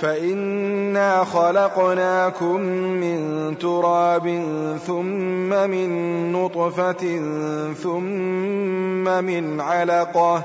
فإنا خلقناكم من تراب ثم من نطفة ثم من علقة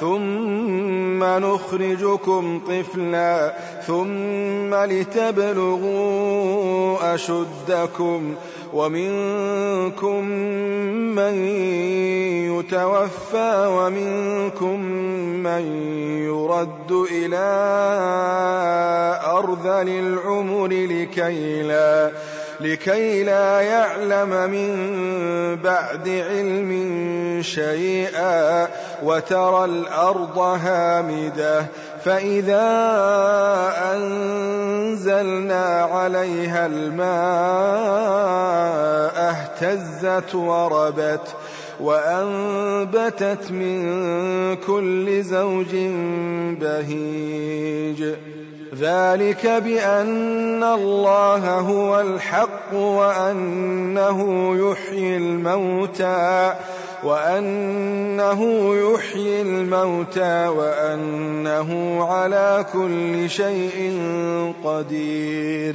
ثم نخرجكم طفلا ثم لتبلغوا أشدكم ومنكم من يتوفى ومنكم من يرد إلى أرذل العمر لكي لا لكي لا يعلم من بعد علم شيئا وترى الأرض هامدة فإذا أنزلنا عليها الماء اهتزت وربت وأنبتت من كل زوج بهيج. ذلك بأن الله هو الحق وأنه يحيي الموتى وأنه يحيي الموتى وأنه على كل شيء قدير.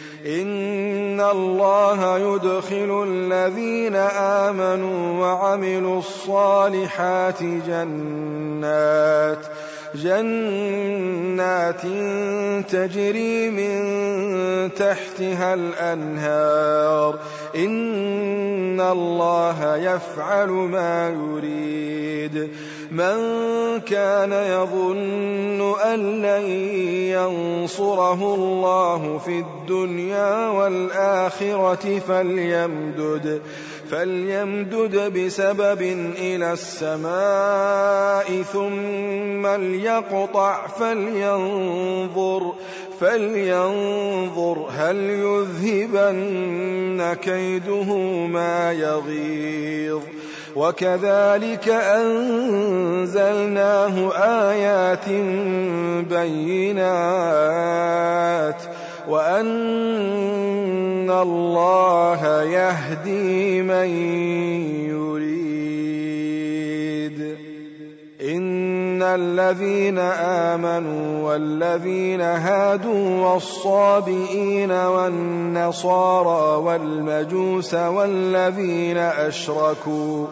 إن الله يدخل الذين آمنوا وعملوا الصالحات جنات جنات تجري من تحتها الأنهار. إن الله يفعل ما يريد. من كان يظن أن لن ينصره الله في الدنيا والآخرة فليمدد فليمدد بسبب إلى السماء ثم ليقطع فلينظر فلينظر هل يذهبن كيده ما يغيظ. وكذلك أنزلناه آيات بينات وأن الله يهدي من يريد. الذين آمنوا والذين هادوا والصابئين والنصارى والمجوس والذين أشركوا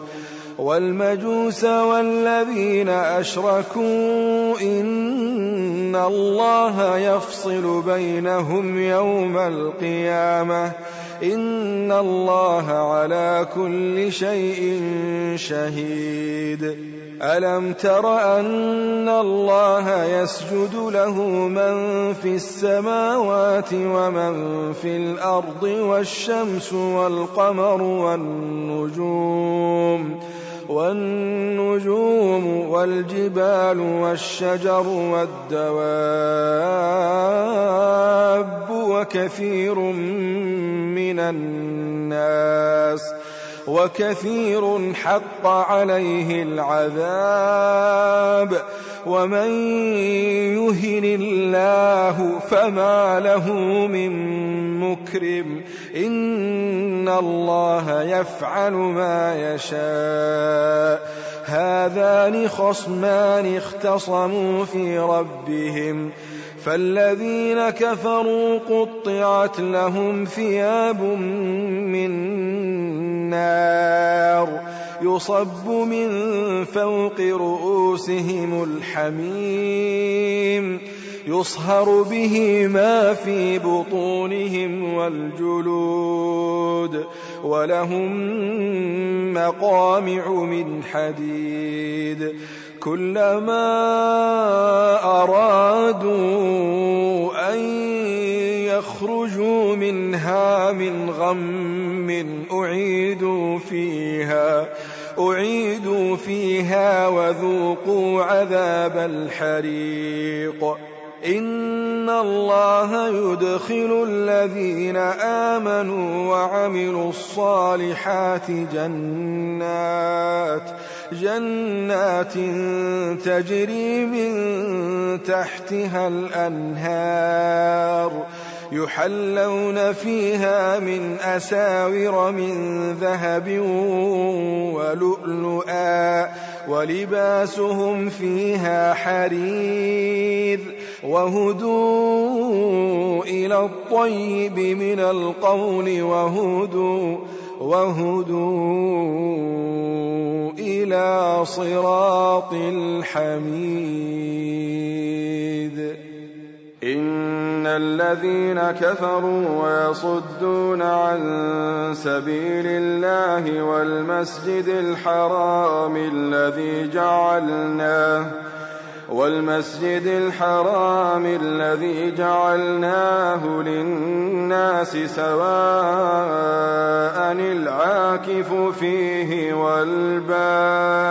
والمجوس والذين أشركوا إن الله يفصل بينهم يوم القيامة إن الله على كل شيء شهيد. ألم تر أن الله يسجد له من في السماوات ومن في الأرض والشمس والقمر والنجوم والنجوم والجبال والشجر والدواب وكثير من الناس وكثير حق عليه العذاب. ومن يهن الله فما له من مكرم. إن الله يفعل ما يشاء. هذان خصمان اختصموا في ربهم. فالذين كفروا قطعت لهم ثياب من نار يصب من فوق رؤوسهم الحميم يصهر به ما في بطونهم والجلود ولهم مقامع من حديد كلما أرادوا أن يخرجوا منها من غم أعيدوا فيها أعيدوا فيها وذوقوا عذاب الحريق. إن الله يدخل الذين آمنوا وعملوا الصالحات جنات جنات تجري من تحتها الأنهار. يحلون فيها من أساور من ذهب ولؤلؤا ولباسهم فيها حرير وهدوا إلى الطيب من القول وهدوا وهدوا إلى صراط الحميد إن الذين كفروا ويصدون عن سبيل الله والمسجد الحرام الذي جعلناه والمسجد الحرام الذي جعلناه للناس سواء العاكف فيه والباد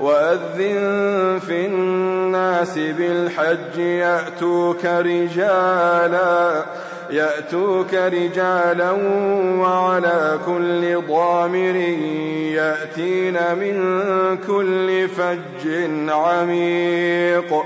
وأذن في الناس بالحج يأتوك رجالا يأتوك رجالا وعلى كل ضامر يأتين من كل فج عميق.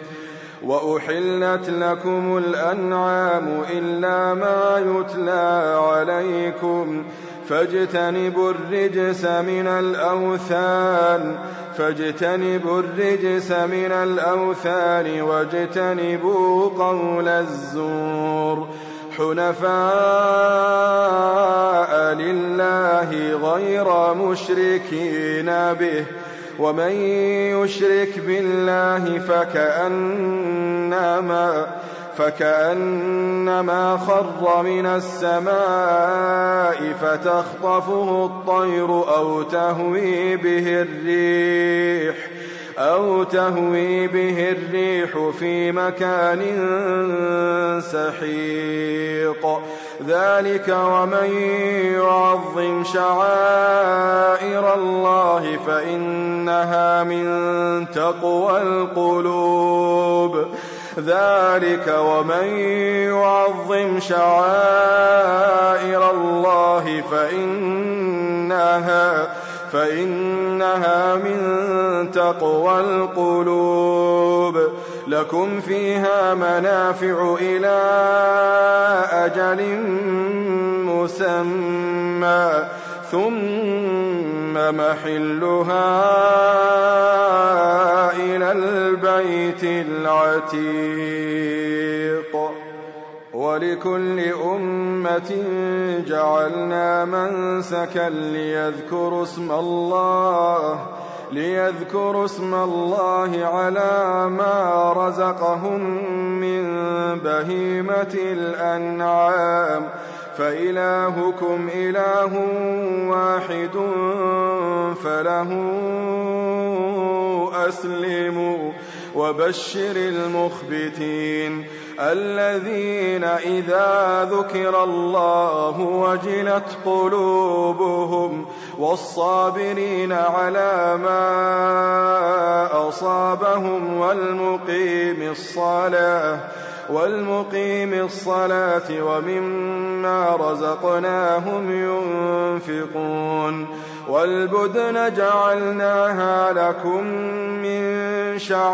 وأحلت لكم الأنعام إلا ما يتلى عليكم فاجتنبوا الرجس من الأوثان فاجتنبوا الرجس من الأوثان واجتنبوا قول الزور. حنفاء لله غير مشركين به ومن يشرك بالله فكأنما فكأنما خر من السماء فتخطفه الطير أو تهوي به الريح أو تهوي به الريح في مكان سحيق ذلك ومن يعظم شعائر الله فإنها من تقوى القلوب. ذلك ومن يعظم شعائر الله فإنها فإنها من تقوى القلوب. لكم فيها منافع إلى أجل مسمى ثم محلها إلى البيت العتيق. ولكل أمة جعلنا منسكا ليذكروا اسم الله ليذكروا اسم الله على ما رزقهم من بهيمة الأنعام. فإلهكم إله واحد فله أسلموا. وبشر المخبتين الذين إذا ذكر الله وجلت قلوبهم والصابرين على ما أصابهم والمقيم الصلاة والمقيم الصلاة ومما رزقناهم ينفقون والبدن جعلناها لكم من شعائر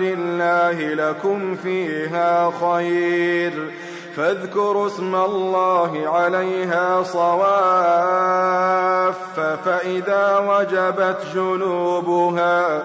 الله لكم فيها خير فاذكروا اسم الله عليها صواف فإذا وجبت جنوبها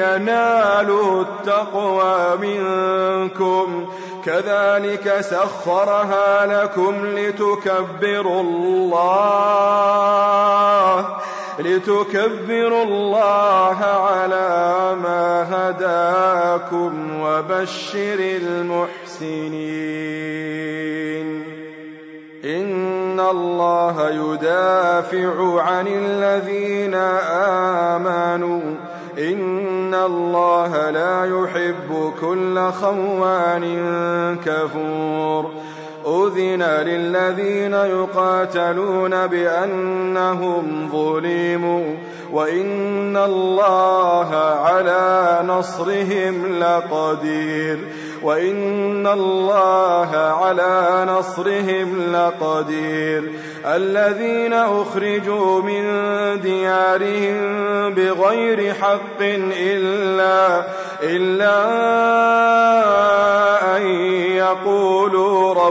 ينال التقوى منكم. كذلك سخرها لكم لتكبروا الله لتكبروا الله على ما هداكم وبشر المحسنين. إن الله يدافع عن الذين آمنوا إن الله لا يحب كل خوان كفور أذن للذين يقاتلون بأنهم ظلموا وإن الله على نصرهم لقدير وإن الله على نصرهم لقدير الذين أخرجوا من ديارهم بغير حق إلا إلا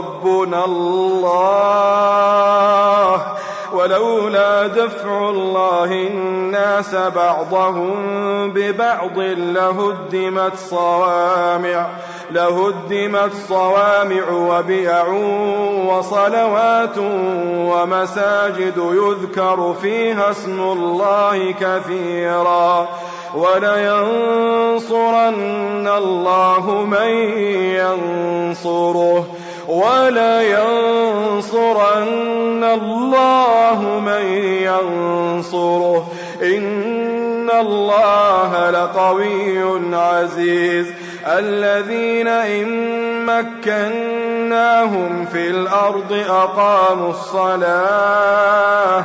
ربنا الله. ولولا دفع الله الناس بعضهم ببعض لهدمت صوامع لهدمت صوامع وبيع وصلوات ومساجد يذكر فيها اسم الله كثيرا. ولينصرن الله من ينصره. ولينصرن الله من ينصره إن الله لقوي عزيز. الذين إن مكناهم في الأرض أقاموا الصلاة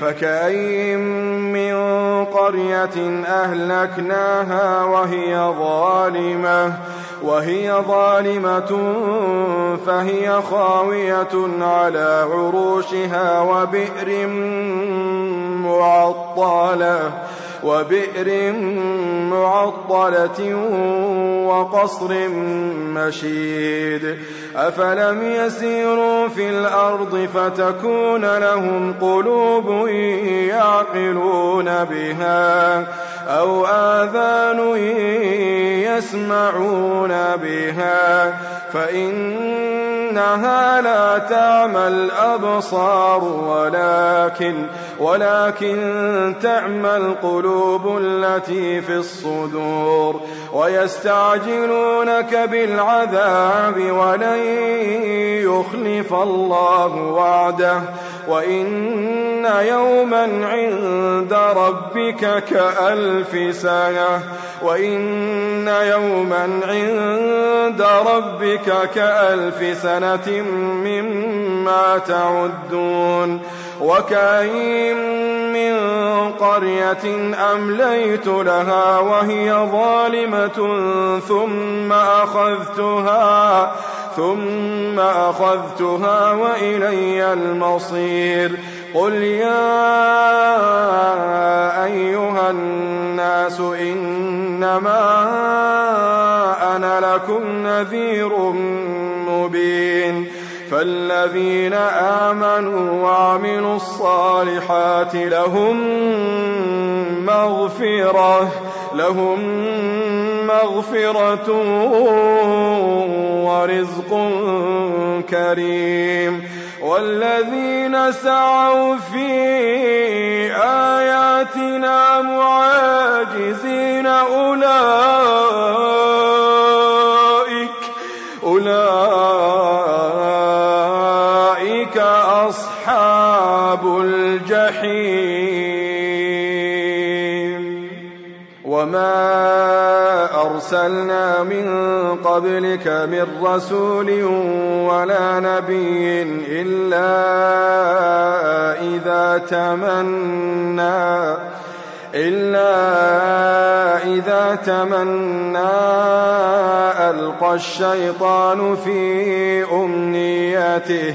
فكأين من قرية أهلكناها وهي ظالمة وهي ظالمة فهي خاوية على عروشها وبئر معطلة وبئر معطلة وقصر مشيد. أفلم يسيروا في الأرض فتكون لهم قلوب يعقلون بها أو آذان يسمعون بها. فإنها لا تعمى الأبصار ولكن ولكن تعمى القلوب التي في الصدور. ويستعجلونك بالعذاب ولن يخلف الله وعده. وإن يوما عند ربك كألف سنة وإن يوما عند ربك كألف سنة مما تعدون وكاين من قرية أمليت لها وهي ظالمة ثم أخذتها ثم أخذتها وإلي المصير. قل يا أيها الناس إنما أنا لكم نذير مبين. فالذين آمنوا وعملوا الصالحات لهم مغفرة لهم مغفرة ورزق كريم. والذين سعوا في آياتنا معاجزين أولئك أرسلنا من قبلك من رسول ولا نبي إلا إذا تمنى إلا إذا تمنى ألقى الشيطان في أمنيته.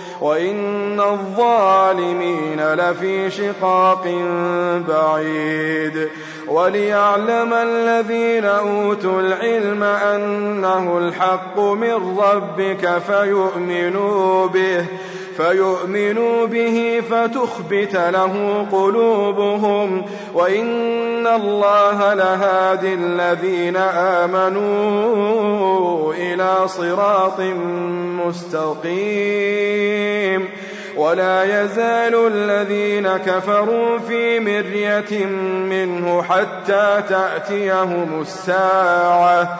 وإن الظالمين لفي شقاق بعيد وليعلم الذين أوتوا العلم أنه الحق من ربك فيؤمنوا به فيؤمنوا به فتخبت له قلوبهم وإن الله لهادي الذين آمنوا إلى صراط مستقيم ولا يزال الذين كفروا في مرية منه حتى تأتيهم الساعة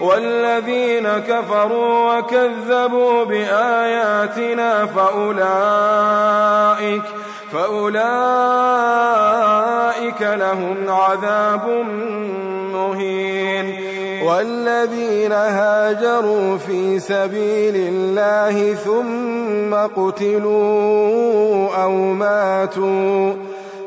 والذين كفروا وكذبوا بآياتنا فأولئك فأولئك لهم عذاب مهين. والذين هاجروا في سبيل الله ثم قتلوا أو ماتوا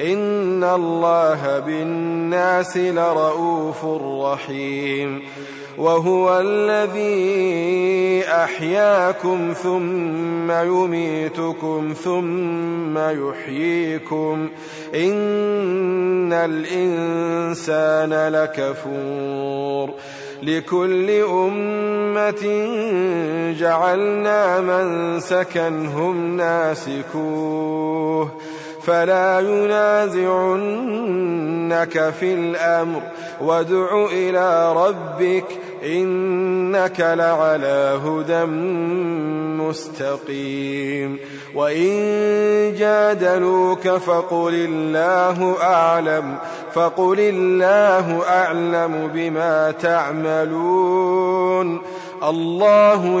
إن الله بالناس لرؤوف رحيم وهو الذي أحياكم ثم يميتكم ثم يحييكم إن الإنسان لكفور لكل أمة جعلنا من سكنهم ناسكوه فلا ينازعنك في الأمر. وادع إلى ربك إنك لعلى هدى مستقيم. وإن جادلوك فقل الله أعلم فقل الله أعلم بما تعملون. الله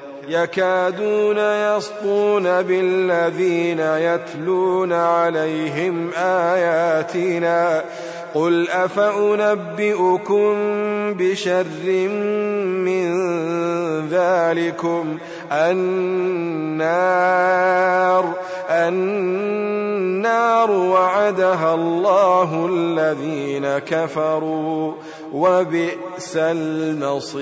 يكادون يسطون بالذين يتلون عليهم آياتنا قل أفأنبئكم بشر من ذلكم؟ النار النار وعدها الله الذين كفروا وبئس المصير.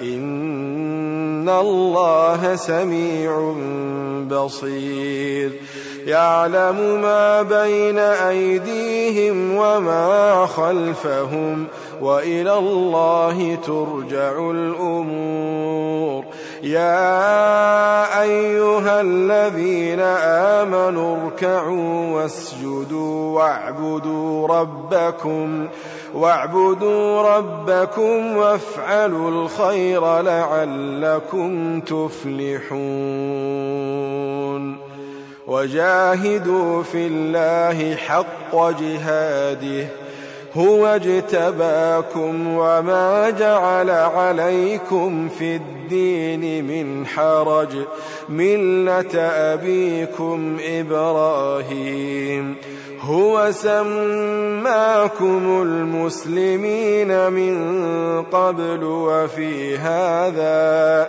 إن الله سميع بصير يعلم ما بين أيديهم وما خلفهم وإلى الله ترجع الأمور. يا أيها الذين آمنوا اركعوا واسجدوا واعبدوا ربكم واعبدوا ربكم وافعلوا الخير لعلكم تفلحون. وجاهدوا في الله حق جهاده. هو اجتباكم وما جعل عليكم في الدين من حرج. ملة أبيكم إبراهيم. هو سماكم المسلمين من قبل وفي هذا.